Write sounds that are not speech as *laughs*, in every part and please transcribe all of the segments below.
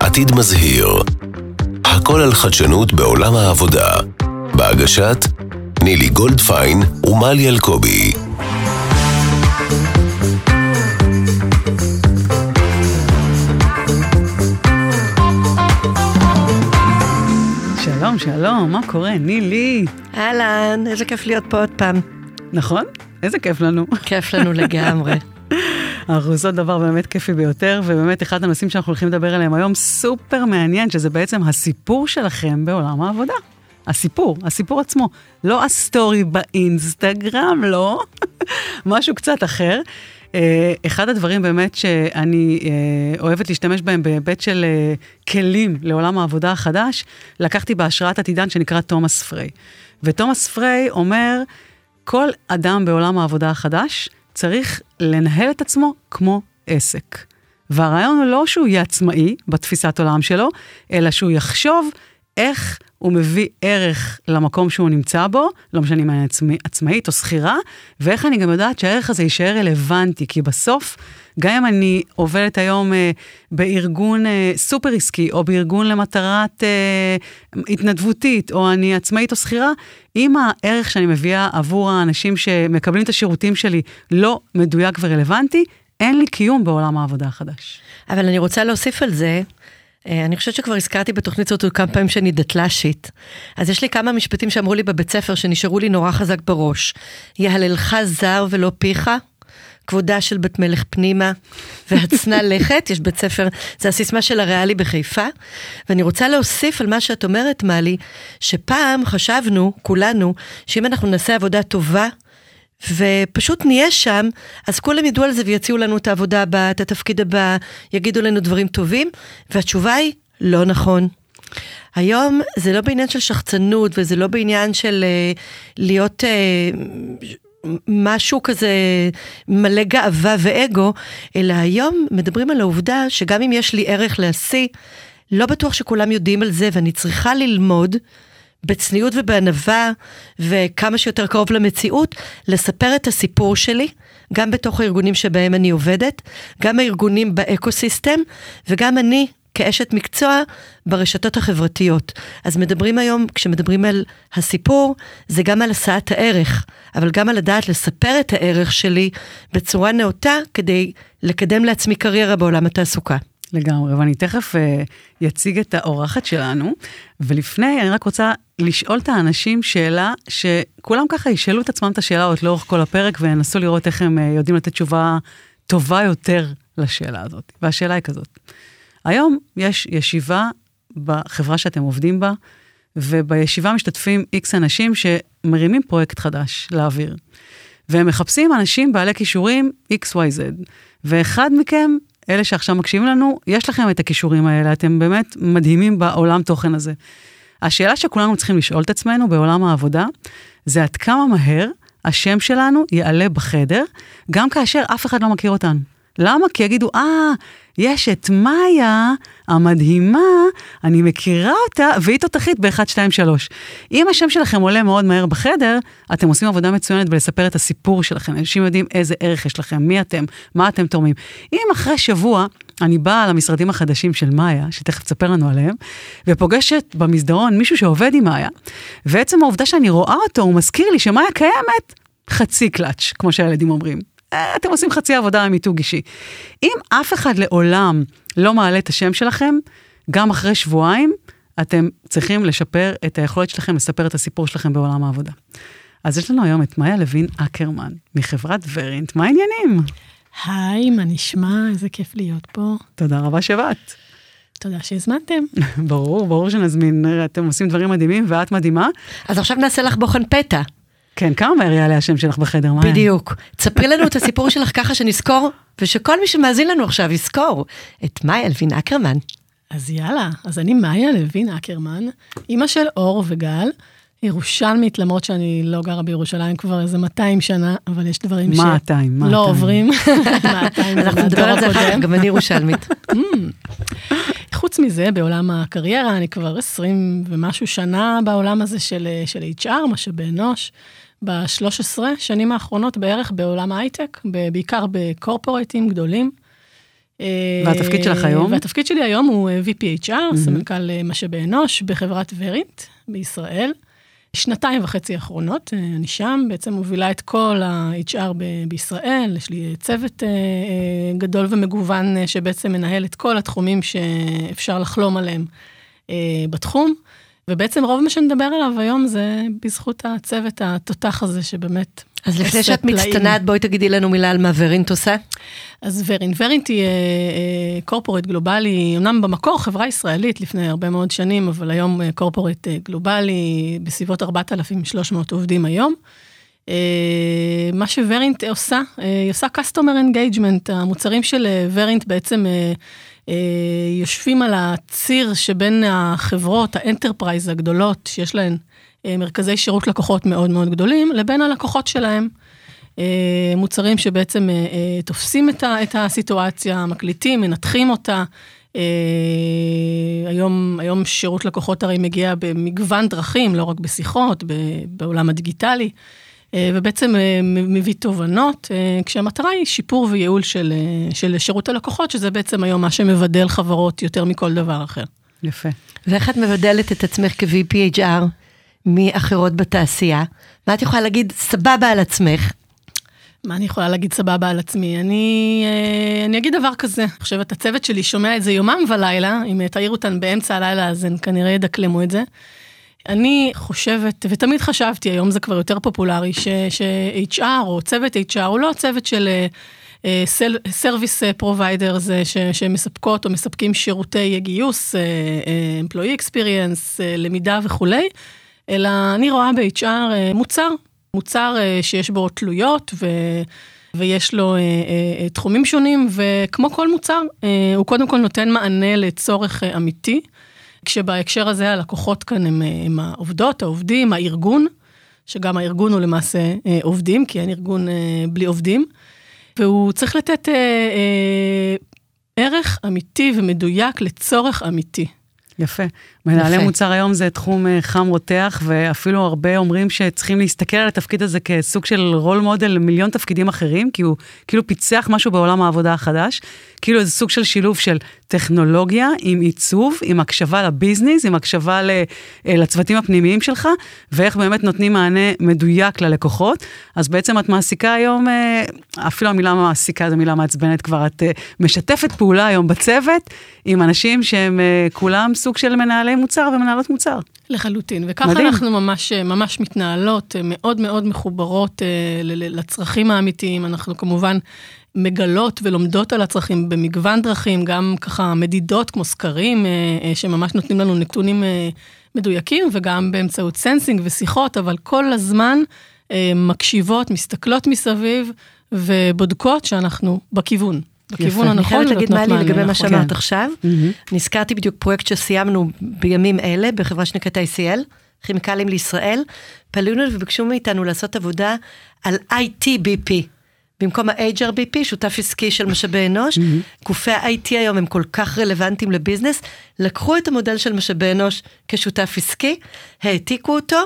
עתיד מזהיר, הכל על חדשנות בעולם העבודה, בהגשת נילי גולדפיין ומלי אלקובי. שלום, שלום, מה קורה? נילי. אהלן, איזה כיף להיות פה עוד פעם. נכון? איזה כיף לנו. כיף לנו לגמרי. *laughs* אנחנו עושות דבר באמת כיפי ביותר, ובאמת אחד הנושאים שאנחנו הולכים לדבר עליהם היום סופר מעניין, שזה בעצם הסיפור שלכם בעולם העבודה. הסיפור, הסיפור עצמו. לא ה story באינסטגרם, לא. *laughs* משהו קצת אחר. Uh, אחד הדברים באמת שאני uh, אוהבת להשתמש בהם בהיבט של uh, כלים לעולם העבודה החדש, לקחתי בהשראת עתידן שנקרא Thomas Frey. ו Thomas Frey אומר, כל אדם בעולם העבודה החדש צריך לנהל את עצמו כמו עסק. והרעיון הוא לא שהוא יהיה עצמאי בתפיסת עולם שלו, אלא שהוא יחשוב איך הוא מביא ערך למקום שהוא נמצא בו, לא משנה אם אני עצמא, עצמאית או שכירה, ואיך אני גם יודעת שהערך הזה יישאר רלוונטי, כי בסוף, גם אם אני עובדת היום אה, בארגון אה, סופר עסקי, או בארגון למטרת אה, התנדבותית, או אני עצמאית או שכירה, אם הערך שאני מביאה עבור האנשים שמקבלים את השירותים שלי לא מדויק ורלוונטי, אין לי קיום בעולם העבודה החדש. אבל אני רוצה להוסיף על זה, אה, אני חושבת שכבר הזכרתי בתוכנית הזאת כמה פעמים שאני דתל"שית. אז יש לי כמה משפטים שאמרו לי בבית ספר שנשארו לי נורא חזק בראש. יהללך זר ולא פיך, כבודה של בת מלך פנימה, והצנע *laughs* לכת, יש בית ספר, זה הסיסמה של הריאלי בחיפה. ואני רוצה להוסיף על מה שאת אומרת, מלי, שפעם חשבנו, כולנו, שאם אנחנו נעשה עבודה טובה, ופשוט נהיה שם, אז כולם ידעו על זה ויציעו לנו את העבודה הבאה, את התפקיד הבא, יגידו לנו דברים טובים, והתשובה היא, לא נכון. היום זה לא בעניין של שחצנות וזה לא בעניין של uh, להיות uh, משהו כזה מלא גאווה ואגו, אלא היום מדברים על העובדה שגם אם יש לי ערך להשיא, לא בטוח שכולם יודעים על זה ואני צריכה ללמוד בצניעות ובענווה וכמה שיותר קרוב למציאות, לספר את הסיפור שלי, גם בתוך הארגונים שבהם אני עובדת, גם הארגונים באקו-סיסטם, וגם אני כאשת מקצוע ברשתות החברתיות. אז מדברים היום, כשמדברים על הסיפור, זה גם על השאת הערך, אבל גם על לדעת לספר את הערך שלי בצורה נאותה כדי לקדם לעצמי קריירה בעולם התעסוקה. לגמרי, ואני תכף uh, אציג את האורחת שלנו, ולפני אני רק רוצה לשאול את האנשים שאלה שכולם ככה ישאלו את עצמם את השאלה עוד לאורך כל הפרק וינסו לראות איך הם uh, יודעים לתת תשובה טובה יותר לשאלה הזאת. והשאלה היא כזאת, היום יש ישיבה בחברה שאתם עובדים בה, ובישיבה משתתפים איקס אנשים שמרימים פרויקט חדש לאוויר. והם מחפשים אנשים בעלי כישורים XYZ, ואחד מכם אלה שעכשיו מקשיבים לנו, יש לכם את הכישורים האלה, אתם באמת מדהימים בעולם תוכן הזה. השאלה שכולנו צריכים לשאול את עצמנו בעולם העבודה, זה עד כמה מהר השם שלנו יעלה בחדר, גם כאשר אף אחד לא מכיר אותנו. למה? כי יגידו, אה, יש את מאיה המדהימה, אני מכירה אותה, והיא תותחית ב-1, 2, 3. אם השם שלכם עולה מאוד מהר בחדר, אתם עושים עבודה מצוינת בלספר את הסיפור שלכם. אנשים יודעים איזה ערך יש לכם, מי אתם, מה אתם תורמים. אם אחרי שבוע אני באה למשרדים החדשים של מאיה, שתכף תספר לנו עליהם, ופוגשת במסדרון מישהו שעובד עם מאיה, ועצם העובדה שאני רואה אותו, הוא מזכיר לי שמאיה קיימת, חצי קלאץ', כמו שהילדים אומרים. אתם עושים חצי עבודה עם מיתוג אישי. אם אף אחד לעולם לא מעלה את השם שלכם, גם אחרי שבועיים, אתם צריכים לשפר את היכולת שלכם לספר את הסיפור שלכם בעולם העבודה. אז יש לנו היום את מאיה לוין אקרמן, מחברת ורינט, מה העניינים? היי, מה נשמע? איזה כיף להיות פה. תודה רבה שבאת. תודה שהזמנתם. *laughs* ברור, ברור שנזמין, אתם עושים דברים מדהימים ואת מדהימה. אז עכשיו נעשה לך בוחן פתע. כן, כמה מהר יעלה השם שלך בחדר, מאיה? בדיוק. תספרי לנו את הסיפור שלך ככה שנזכור, ושכל מי שמאזין לנו עכשיו יזכור את מאיה לוין אקרמן. אז יאללה, אז אני מאיה לוין אקרמן, אימא של אור וגל, ירושלמית, למרות שאני לא גרה בירושלים כבר איזה 200 שנה, אבל יש דברים ש... 200, לא עוברים. *laughs* 200 אנחנו נדבר על זה אחר כך, גם אני ירושלמית. *laughs* Mm. חוץ מזה, בעולם הקריירה, אני כבר 20 ומשהו שנה בעולם הזה של, של HR, משאבי אנוש, ב-13 שנים האחרונות בערך בעולם ההייטק, בעיקר בקורפורטים גדולים. והתפקיד שלך היום? והתפקיד שלי היום הוא VPHR, mm-hmm. סמנכ"ל משאבי אנוש בחברת ורינט בישראל. שנתיים וחצי האחרונות, אה, אני שם, בעצם מובילה את כל ה-HR ב- בישראל, יש לי צוות אה, אה, גדול ומגוון שבעצם מנהל את כל התחומים שאפשר לחלום עליהם בתחום. ובעצם רוב מה שנדבר עליו היום זה בזכות הצוות התותח הזה שבאמת אז לפני שאת מצטנעת, בואי תגידי לנו מילה על מה ורינט עושה. אז ורינט, ורינט היא קורפורט גלובלי, אמנם במקור חברה ישראלית לפני הרבה מאוד שנים, אבל היום קורפורט גלובלי, בסביבות 4,300 עובדים היום. מה שוורינט עושה, היא עושה customer engagement, המוצרים של Verint בעצם יושבים על הציר שבין החברות, ה enterprise הגדולות, שיש להן אה, מרכזי שירות לקוחות מאוד מאוד גדולים, לבין הלקוחות שלהם. אה, מוצרים שבעצם אה, תופסים את הסיטואציה, מקליטים, מנתחים אותה. היום, היום שירות לקוחות הרי מגיע במגוון דרכים, לא רק בשיחות, בעולם הדיגיטלי, ובעצם מביא תובנות, כשהמטרה היא שיפור וייעול של, של שירות הלקוחות, שזה בעצם היום מה שמבדל חברות יותר מכל דבר אחר. יפה. ואיך את מבדלת את עצמך כ-VPHR? מאחרות בתעשייה. מה את יכולה להגיד סבבה על עצמך? מה אני יכולה להגיד סבבה על עצמי? אני, אה, אני אגיד דבר כזה, אני חושבת, הצוות שלי שומע את זה יומם ולילה, אם תעיר אותן באמצע הלילה אז הן כנראה ידקלמו את זה. אני חושבת, ותמיד חשבתי, היום זה כבר יותר פופולרי, ש-HR או צוות HR הוא לא צוות של service uh, providers שמספקות או מספקים שירותי גיוס, uh, employee experience, uh, למידה וכולי, אלא אני רואה ב-HR אה, מוצר, מוצר אה, שיש בו תלויות ו... ויש לו אה, אה, תחומים שונים, וכמו כל מוצר, אה, הוא קודם כל נותן מענה לצורך אה, אמיתי, כשבהקשר הזה הלקוחות כאן הם, הם העובדות, העובדים, הארגון, שגם הארגון הוא למעשה אה, עובדים, כי אין ארגון אה, בלי עובדים, והוא צריך לתת אה, אה, ערך אמיתי ומדויק לצורך אמיתי. יפה. מנהלי יפה. מוצר היום זה תחום אה, חם רותח, ואפילו הרבה אומרים שצריכים להסתכל על התפקיד הזה כסוג של רול מודל למיליון תפקידים אחרים, כי הוא כאילו פיצח משהו בעולם העבודה החדש, כאילו איזה סוג של שילוב של טכנולוגיה עם עיצוב, עם הקשבה לביזנס, עם הקשבה אה, לצוותים הפנימיים שלך, ואיך באמת נותנים מענה מדויק ללקוחות. אז בעצם את מעסיקה היום, אה, אפילו המילה מעסיקה זו מילה מעצבנת כבר, את משתפת פעולה היום בצוות עם אנשים שהם כולם סוג של מנהלי מוצר ומנהלות מוצר. לחלוטין, וככה מדהים. אנחנו ממש, ממש מתנהלות, מאוד מאוד מחוברות אה, לצרכים האמיתיים. אנחנו כמובן מגלות ולומדות על הצרכים במגוון דרכים, גם ככה מדידות כמו סקרים, אה, אה, שממש נותנים לנו נתונים מדויקים, וגם באמצעות sensing ושיחות, אבל כל הזמן מקשיבות, מסתכלות מסביב ובודקות שאנחנו בכיוון. בכיוון יפה. הנכון. אני חייבת להגיד, מלי, לגבי מה שאמרת כן. עכשיו, mm-hmm. נזכרתי בדיוק פרויקט שסיימנו בימים אלה בחברה שנקראת ICL, כימיקלים לישראל, פלונו וביקשו מאיתנו לעשות עבודה על ITBP. במקום ה-HRBP, שותף עסקי של משאבי אנוש, mm-hmm. גופי ה-IT היום הם כל כך רלוונטיים לביזנס, לקחו את המודל של משאבי אנוש כשותף עסקי, העתיקו אותו,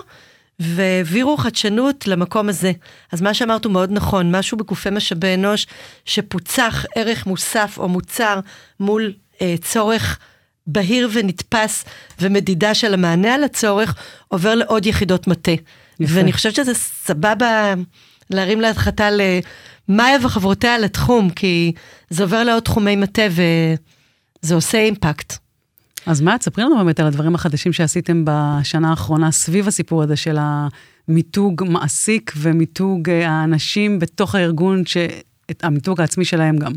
והעבירו חדשנות למקום הזה. אז מה שאמרת הוא מאוד נכון, משהו בגופי משאבי אנוש שפוצח ערך מוסף או מוצר מול אה, צורך בהיר ונתפס ומדידה של המענה על הצורך, עובר לעוד יחידות מטה. יפה. ואני חושבת שזה סבבה להרים להדחתה למאיה וחברותיה לתחום, כי זה עובר לעוד תחומי מטה וזה עושה אימפקט. אז מה, תספרי לנו באמת על הדברים החדשים שעשיתם בשנה האחרונה סביב הסיפור הזה של המיתוג מעסיק ומיתוג אה, האנשים בתוך הארגון, שאת המיתוג העצמי שלהם גם.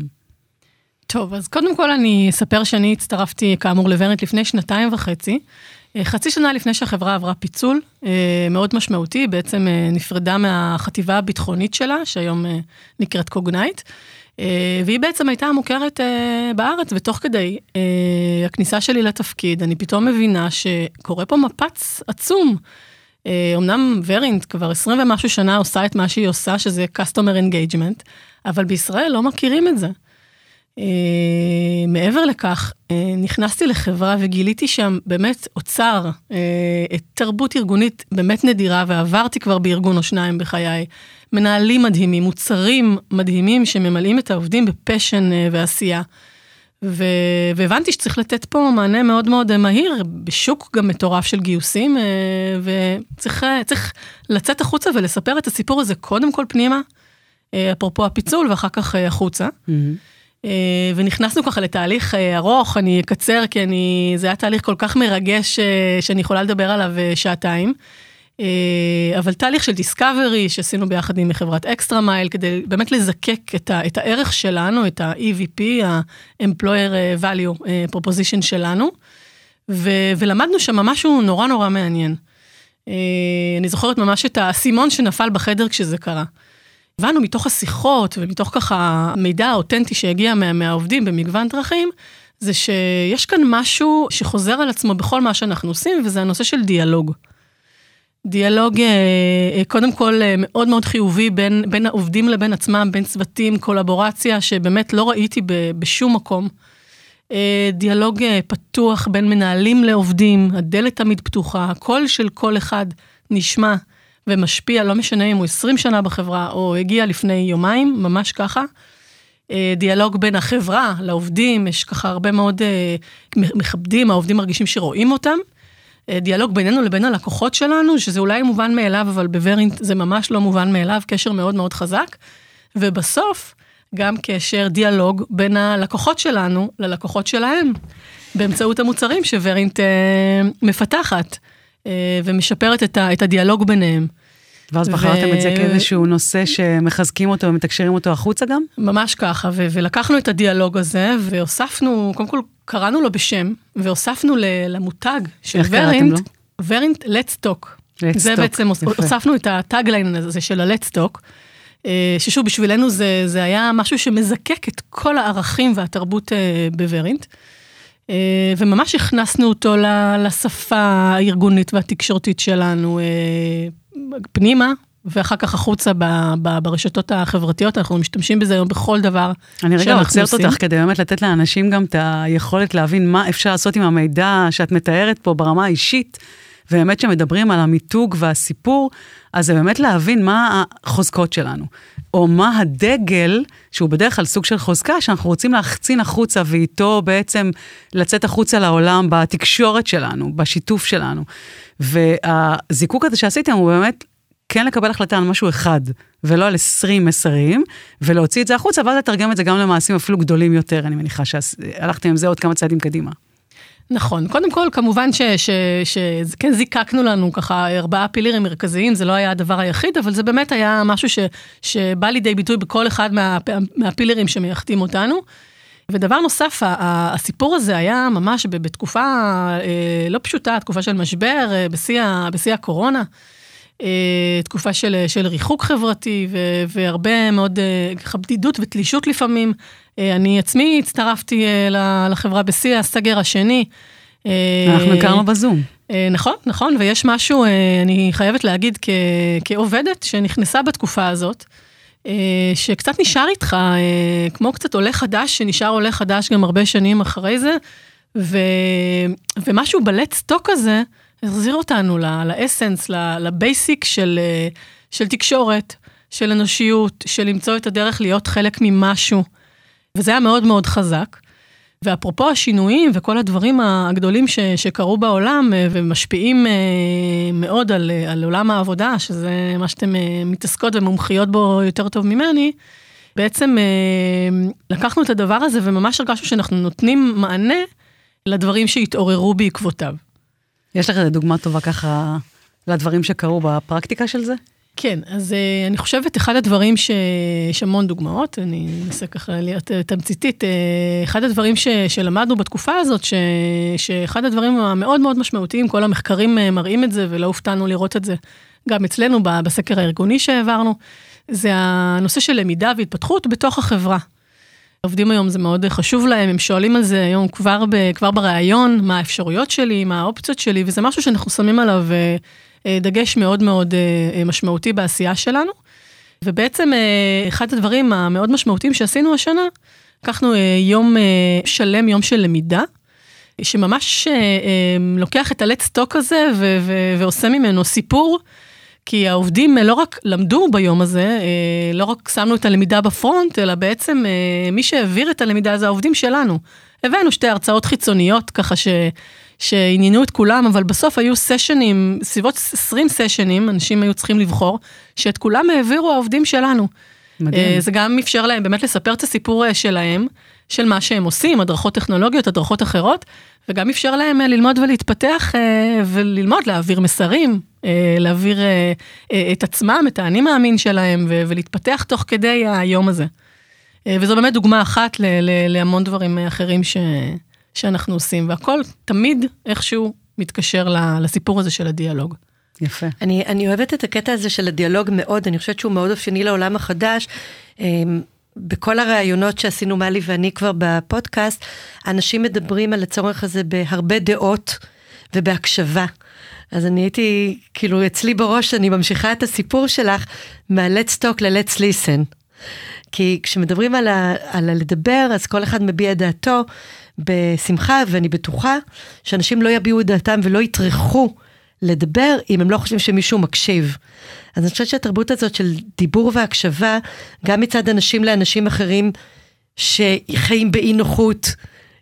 טוב, אז קודם כל אני אספר שאני הצטרפתי כאמור לוורנט לפני שנתיים וחצי. אה, חצי שנה לפני שהחברה עברה פיצול אה, מאוד משמעותי, בעצם נפרדה מהחטיבה הביטחונית שלה, שהיום נקראת קוגנייט. אה, והיא בעצם הייתה מוכרת אה, בארץ, ותוך כדי אה, הכניסה שלי לתפקיד, אני פתאום מבינה שקורה פה מפץ עצום. אמנם ורינט כבר 20 ומשהו שנה עושה את מה שהיא עושה, שזה Customer Engagement, אבל בישראל לא מכירים את זה. מעבר לכך, נכנסתי לחברה וגיליתי שם באמת אוצר, תרבות ארגונית באמת נדירה, ועברתי כבר בארגון או שניים בחיי. מנהלים מדהימים, מוצרים מדהימים שממלאים את העובדים בפשן ועשייה. ו... והבנתי שצריך לתת פה מענה מאוד מאוד מהיר, בשוק גם מטורף של גיוסים, וצריך לצאת החוצה ולספר את הסיפור הזה קודם כל פנימה, אפרופו הפיצול ואחר כך החוצה. Mm-hmm. ונכנסנו ככה לתהליך ארוך, אני אקצר כי אני, זה היה תהליך כל כך מרגש שאני יכולה לדבר עליו שעתיים. אבל תהליך של דיסקאברי שעשינו ביחד עם חברת אקסטרה מייל כדי באמת לזקק את, ה, את הערך שלנו, את ה-EVP, ה-Employer Value Proposition שלנו, ו, ולמדנו שם משהו נורא נורא מעניין. אני זוכרת ממש את האסימון שנפל בחדר כשזה קרה. הבנו מתוך השיחות ומתוך ככה מידע אותנטי שהגיע מה, מהעובדים במגוון דרכים, זה שיש כאן משהו שחוזר על עצמו בכל מה שאנחנו עושים, וזה הנושא של דיאלוג. דיאלוג קודם כל מאוד מאוד חיובי בין, בין העובדים לבין עצמם, בין צוותים, קולבורציה שבאמת לא ראיתי בשום מקום. דיאלוג פתוח בין מנהלים לעובדים, הדלת תמיד פתוחה, הקול של כל אחד נשמע ומשפיע, לא משנה אם הוא 20 שנה בחברה או הגיע לפני יומיים, ממש ככה. דיאלוג בין החברה לעובדים, יש ככה הרבה מאוד מכבדים, העובדים מרגישים שרואים אותם. דיאלוג בינינו לבין הלקוחות שלנו, שזה אולי מובן מאליו, אבל בוורינט זה ממש לא מובן מאליו, קשר מאוד מאוד חזק. ובסוף, גם קשר, דיאלוג בין הלקוחות שלנו ללקוחות שלהם, באמצעות המוצרים שוורינט אה, מפתחת אה, ומשפרת את, ה, את הדיאלוג ביניהם. ואז בחרתם ו... את זה כאיזשהו נושא שמחזקים אותו ומתקשרים אותו החוצה גם? ממש ככה, ו- ולקחנו את הדיאלוג הזה והוספנו, קודם כל קראנו לו בשם, והוספנו למותג של ורינט, ורינט let's talk. Let's זה talk. בעצם, יפה. הוספנו את הטאגליין הזה של ה-let's talk, אה, ששוב, בשבילנו זה, זה היה משהו שמזקק את כל הערכים והתרבות אה, בוורינט. אה, וממש הכנסנו אותו לשפה הארגונית והתקשורתית שלנו פנימה, ואחר כך החוצה ב, ב, ברשתות החברתיות, אנחנו משתמשים בזה היום בכל דבר אני רגע עוצרת אותך כדי באמת לתת לאנשים גם את היכולת להבין מה אפשר לעשות עם המידע שאת מתארת פה ברמה האישית, ובאמת שמדברים על המיתוג והסיפור, אז זה באמת להבין מה החוזקות שלנו, או מה הדגל, שהוא בדרך כלל סוג של חוזקה, שאנחנו רוצים להחצין החוצה ואיתו בעצם לצאת החוצה לעולם בתקשורת שלנו, בשיתוף שלנו. והזיקוק הזה שעשיתם הוא באמת כן לקבל החלטה על משהו אחד, ולא על 20 מסרים, ולהוציא את זה החוצה, ואז לתרגם את זה גם למעשים אפילו גדולים יותר, אני מניחה שהלכתם עם זה עוד כמה צעדים קדימה. נכון, קודם כל כמובן שכן זיקקנו לנו ככה ארבעה פילרים מרכזיים, זה לא היה הדבר היחיד, אבל זה באמת היה משהו ש, שבא לידי ביטוי בכל אחד מה, מהפילרים שמייחדים אותנו. ודבר נוסף, הסיפור הזה היה ממש בתקופה אה, לא פשוטה, תקופה של משבר, אה, בשיא הקורונה. אה, תקופה של, של ריחוק חברתי ו, והרבה מאוד ככה בדידות ותלישות לפעמים. אני עצמי הצטרפתי לחברה בשיא הסגר השני. אנחנו הכרנו בזום. נכון, נכון, ויש משהו, אני חייבת להגיד, כ, כעובדת שנכנסה בתקופה הזאת, שקצת נשאר איתך, אה, כמו קצת עולה חדש, שנשאר עולה חדש גם הרבה שנים אחרי זה, ו, ומשהו בלט סטוק הזה החזיר אותנו לאסנס, לבייסיק של, אה, של תקשורת, של אנושיות, של למצוא את הדרך להיות חלק ממשהו, וזה היה מאוד מאוד חזק. ואפרופו השינויים וכל הדברים הגדולים ש, שקרו בעולם אה, ומשפיעים אה, מאוד על, על עולם העבודה, שזה מה שאתם מתעסקות ומומחיות בו יותר טוב ממני, בעצם לקחנו את הדבר הזה וממש הרגשנו שאנחנו נותנים מענה לדברים שהתעוררו בעקבותיו. יש לך דוגמה טובה ככה לדברים שקרו בפרקטיקה של זה? כן, אז uh, אני חושבת, אחד הדברים שיש המון דוגמאות, אני אנסה ככה להיות uh, תמציתית, uh, אחד הדברים ש, שלמדנו בתקופה הזאת, ש, שאחד הדברים המאוד מאוד משמעותיים, כל המחקרים uh, מראים את זה, ולא הופתענו לראות את זה גם אצלנו בסקר הארגוני שהעברנו, זה הנושא של למידה והתפתחות בתוך החברה. עובדים היום זה מאוד חשוב להם, הם שואלים על זה היום כבר, ב, כבר בריאיון, מה האפשרויות שלי, מה האופציות שלי, וזה משהו שאנחנו שמים עליו אה, דגש מאוד מאוד אה, משמעותי בעשייה שלנו. ובעצם אה, אחד הדברים המאוד משמעותיים שעשינו השנה, לקחנו יום שלם, יום של למידה. שממש לוקח את הלט סטוק הזה ועושה ממנו סיפור כי העובדים לא רק למדו ביום הזה, לא רק שמנו את הלמידה בפרונט, אלא בעצם מי שהעביר את הלמידה זה העובדים שלנו. הבאנו שתי הרצאות חיצוניות ככה ש... שעניינו את כולם, אבל בסוף היו סשנים, סביבות 20 סשנים, אנשים היו צריכים לבחור, שאת כולם העבירו העובדים שלנו. מדהים. זה גם אפשר להם באמת לספר את הסיפור שלהם, של מה שהם עושים, הדרכות טכנולוגיות, הדרכות אחרות, וגם אפשר להם ללמוד ולהתפתח וללמוד להעביר מסרים, להעביר את עצמם, את האני מאמין שלהם, ולהתפתח תוך כדי היום הזה. וזו באמת דוגמה אחת להמון דברים אחרים ש... שאנחנו עושים, והכל תמיד איכשהו מתקשר לסיפור הזה של הדיאלוג. יפה. אני, אני אוהבת את הקטע הזה של הדיאלוג מאוד, אני חושבת שהוא מאוד אופייני לעולם החדש. בכל הראיונות שעשינו מלי ואני כבר בפודקאסט, אנשים מדברים על הצורך הזה בהרבה דעות ובהקשבה. אז אני הייתי, כאילו, אצלי בראש, אני ממשיכה את הסיפור שלך מה-let's talk ל-let's listen. כי כשמדברים על, ה, על הלדבר, אז כל אחד מביע את דעתו בשמחה, ואני בטוחה שאנשים לא יביעו את דעתם ולא יטרחו לדבר אם הם לא חושבים שמישהו מקשיב. אז אני חושבת שהתרבות הזאת של דיבור והקשבה, גם מצד אנשים לאנשים אחרים שחיים באי נוחות,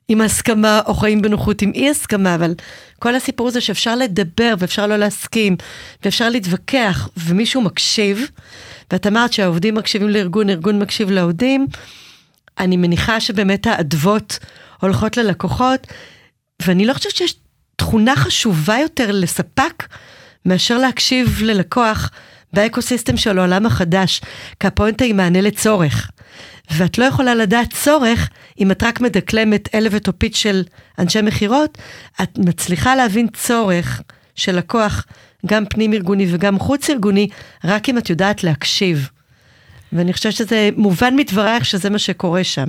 עם הסכמה, או חיים בנוחות עם אי הסכמה, אבל כל הסיפור הזה שאפשר לדבר ואפשר לא להסכים, ואפשר להתווכח, ומישהו מקשיב, ואת אמרת שהעובדים מקשיבים לארגון, ארגון מקשיב לעובדים, אני מניחה שבאמת האדוות הולכות ללקוחות, ואני לא חושבת שיש תכונה חשובה יותר לספק מאשר להקשיב ללקוח באקוסיסטם של העולם החדש, כי הפואנטה היא מענה לצורך. ואת לא יכולה לדעת צורך אם את רק מדקלמת אלף וטופית של אנשי מכירות, את מצליחה להבין צורך של לקוח, גם פנים ארגוני וגם חוץ ארגוני, רק אם את יודעת להקשיב. ואני חושבת שזה מובן מדברייך שזה מה שקורה שם.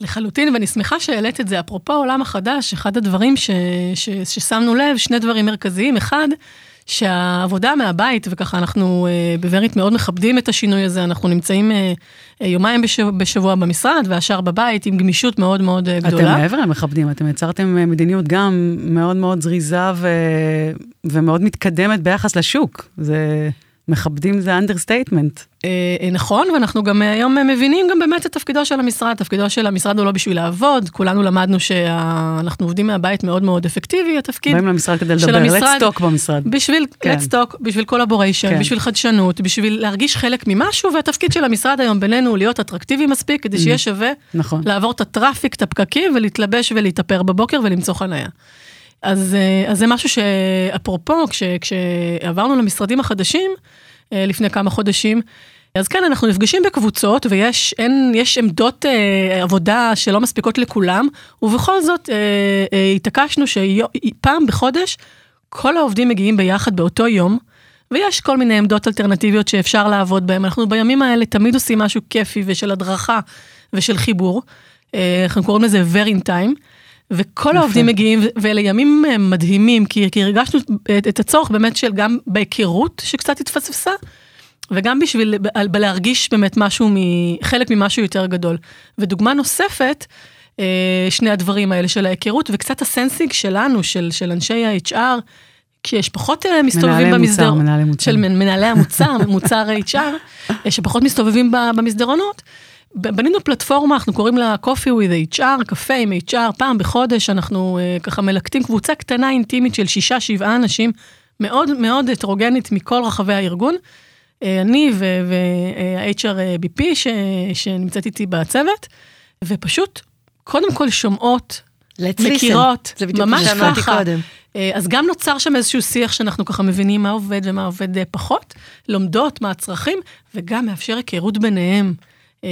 לחלוטין, ואני שמחה שהעלית את זה. אפרופו העולם החדש, אחד הדברים ש, ש, ששמנו לב, שני דברים מרכזיים. אחד, שהעבודה מהבית, וככה אנחנו uh, בווריט מאוד מכבדים את השינוי הזה, אנחנו נמצאים uh, יומיים בשבוע, בשבוע במשרד, והשאר בבית עם גמישות מאוד מאוד uh, גדולה. אתם מעבר למכבדים, אתם יצרתם מדיניות גם מאוד מאוד זריזה ו... ומאוד מתקדמת ביחס לשוק. זה... מכבדים זה understatement. אה, אה, נכון, ואנחנו גם היום מבינים גם באמת את תפקידו של המשרד. תפקידו של המשרד הוא לא בשביל לעבוד, כולנו למדנו שאנחנו עובדים מהבית מאוד מאוד אפקטיבי, התפקיד באים למשרד כדי לדבר, let's talk במשרד. בשביל כן. let's talk, בשביל collaboration, כן. בשביל חדשנות, בשביל להרגיש חלק ממשהו, והתפקיד של המשרד היום בינינו הוא להיות אטרקטיבי מספיק, כדי שיהיה mm. שווה נכון. לעבור את ה traffic, את הפקקים, ולהתלבש ולהתאפר בבוקר ולמצוא חניה. אז, אה, אז זה משהו שאפרופו, כש, כשעברנו למשרדים החדשים, אה, לפני כמה חודשים, אז כן, אנחנו נפגשים בקבוצות ויש אין, יש עמדות אה, עבודה שלא מספיקות לכולם, ובכל זאת אה, אה, התעקשנו שפעם בחודש כל העובדים מגיעים ביחד באותו יום, ויש כל מיני עמדות אלטרנטיביות שאפשר לעבוד בהן. אנחנו בימים האלה תמיד עושים משהו כיפי ושל הדרכה ושל חיבור. אה, אנחנו קוראים לזה time. וכל יפה. העובדים מגיעים, ואלה ימים אה, מדהימים, כי, כי הרגשנו את, את הצורך באמת של גם בהיכרות שקצת התפספסה, וגם בשביל להרגיש באמת משהו, חלק ממשהו יותר גדול. ודוגמה נוספת, אה, שני הדברים האלה של ההיכרות, וקצת הסנסינג שלנו, של, של אנשי ה-HR, כי יש פחות אה, מסתובבים במסדר... מנהלי מוצר, של מנהלי המוצר, *laughs* מוצר HR, שפחות מסתובבים במסדרונות. בנינו פלטפורמה, אנחנו קוראים לה Coffee with HR, קפה עם HR, פעם בחודש אנחנו uh, ככה מלקטים קבוצה קטנה אינטימית של שישה, שבעה אנשים, מאוד מאוד הטרוגנית מכל רחבי הארגון. Uh, אני וה-HRBP ש, שנמצאת איתי בצוות, ופשוט קודם כל שומעות, מכירות, ממש ככה. קודם. אה, אז גם נוצר שם איזשהו שיח שאנחנו ככה מבינים מה עובד ומה עובד פחות, לומדות מה הצרכים, וגם מאפשר היכרות ביניהם. אה,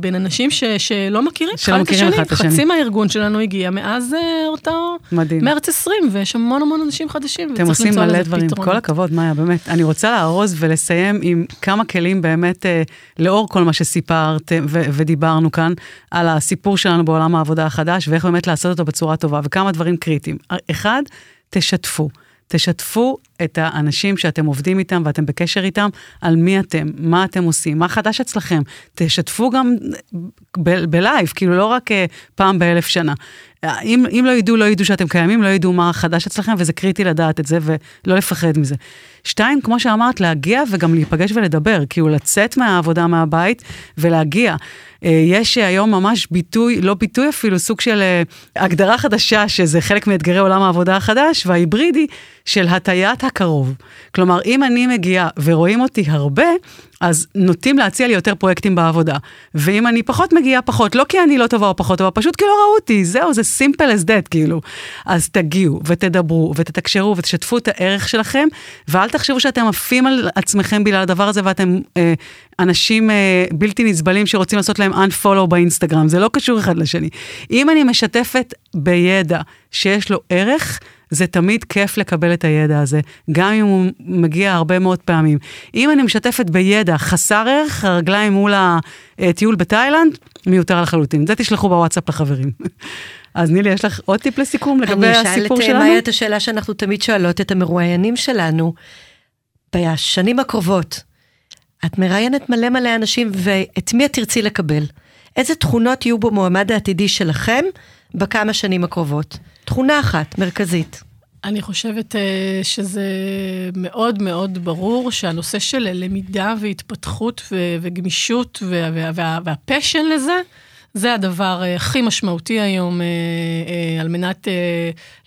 בין אנשים ש, שלא מכירים אחד את השני. חצי מהארגון שלנו הגיע מאז אה, אותו מדהים. מרץ 20, ויש המון המון אנשים חדשים. אתם עושים מלא דברים, פתרון. כל הכבוד, מאיה, באמת. אני רוצה לארוז ולסיים עם כמה כלים באמת, אה, לאור כל מה שסיפרת ו- ודיברנו כאן, על הסיפור שלנו בעולם העבודה החדש, ואיך באמת לעשות אותו בצורה טובה, וכמה דברים קריטיים. אחד, תשתפו. תשתפו את האנשים שאתם עובדים איתם ואתם בקשר איתם, על מי אתם, מה אתם עושים, מה חדש אצלכם. תשתפו גם בלייב, כאילו לא רק אה, פעם באלף שנה. אם, אם לא ידעו, לא ידעו שאתם קיימים, לא ידעו מה חדש אצלכם, וזה קריטי לדעת את זה ולא לפחד מזה. שתיים, כמו שאמרת, להגיע וגם להיפגש ולדבר, כאילו לצאת מהעבודה מהבית ולהגיע. אה, יש היום ממש ביטוי, לא ביטוי אפילו, סוג של אה, הגדרה חדשה, שזה חלק מאתגרי עולם העבודה החדש וההיברידי, של הטיית הקרוב. כלומר, אם אני מגיעה ורואים אותי הרבה, אז נוטים להציע לי יותר פרויקטים בעבודה. ואם אני פחות מגיעה, פחות. לא כי אני לא טובה או פחות טובה, פשוט כי לא ראו אותי, זהו, זה simple as that, כאילו. אז תגיעו, ותדברו, ותתקשרו, ותשתפו את הערך שלכם, ואל תחשבו שאתם עפים על עצמכם בגלל הדבר הזה, ואתם אה, אנשים אה, בלתי נסבלים שרוצים לעשות להם unfollow באינסטגרם, זה לא קשור אחד לשני. אם אני משתפת בידע שיש לו ערך, זה תמיד כיף לקבל את הידע הזה, גם אם הוא מגיע הרבה מאוד פעמים. אם אני משתפת בידע חסר ערך, הרגליים מול הטיול בתאילנד, מיותר לחלוטין. זה תשלחו בוואטסאפ לחברים. אז נילי, יש לך עוד טיפ לסיכום לגבי הסיפור שלנו? אני אשאל את מאיה את השאלה שאנחנו תמיד שואלות את המרואיינים שלנו. בשנים הקרובות, את מראיינת מלא מלא אנשים, ואת מי את תרצי לקבל? איזה תכונות יהיו בו מועמד העתידי שלכם בכמה שנים הקרובות? תכונה אחת, מרכזית. אני חושבת uh, שזה מאוד מאוד ברור שהנושא של למידה והתפתחות וגמישות וה- וה- וה- והפשן לזה, זה הדבר uh, הכי משמעותי היום uh, uh, על מנת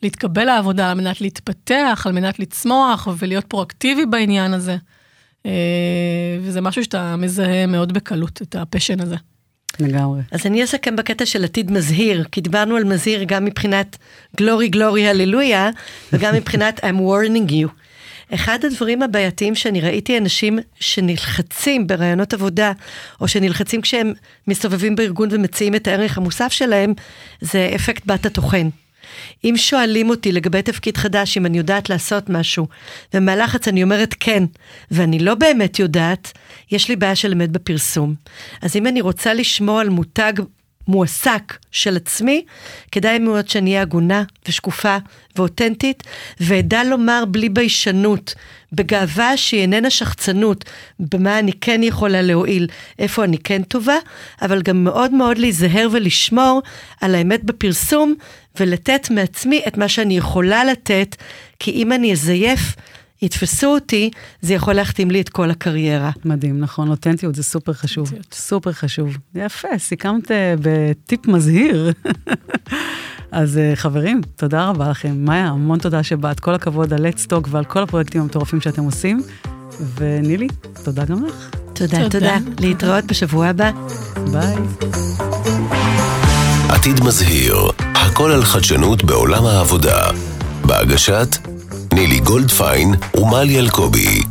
להתקבל לעבודה, על מנת להתפתח, על מנת לצמוח ולהיות פרואקטיבי בעניין הזה. וזה משהו שאתה מזהה מאוד בקלות, את הפשן הזה. לגמרי. אז אני אסכם בקטע של עתיד מזהיר, כי דיברנו על מזהיר גם מבחינת גלורי גלורי הללויה, וגם מבחינת I'm warning you. אחד הדברים הבעייתיים שאני ראיתי אנשים שנלחצים ברעיונות עבודה, או שנלחצים כשהם מסתובבים בארגון ומציעים את הערך המוסף שלהם, זה אפקט בת הטוחן. אם שואלים אותי לגבי תפקיד חדש, אם אני יודעת לעשות משהו, ומהלחץ אני אומרת כן, ואני לא באמת יודעת, יש לי בעיה של אמת בפרסום. אז אם אני רוצה לשמור על מותג מועסק של עצמי, כדאי מאוד שאני אהיה הגונה ושקופה ואותנטית, ואדע לומר בלי ביישנות, בגאווה שהיא איננה שחצנות, במה אני כן יכולה להועיל, איפה אני כן טובה, אבל גם מאוד מאוד להיזהר ולשמור על האמת בפרסום, ולתת מעצמי את מה שאני יכולה לתת, כי אם אני אזייף, יתפסו אותי, זה יכול להחתים לי את כל הקריירה. מדהים, נכון, אותנטיות זה סופר חשוב. אותנטיות. סופר חשוב. יפה, סיכמת אה, בטיפ מזהיר. *laughs* אז אה, חברים, תודה רבה לכם. מאיה, המון תודה שבאת. כל הכבוד על Let's Talk ועל כל הפרויקטים המטורפים שאתם עושים. ונילי, תודה גם לך. תודה, תודה. תודה. להתראות בשבוע הבא. ביי. עתיד מזהיר, הכל על חדשנות בעולם העבודה. בהגשת נילי גולדפיין ומלי אלקובי.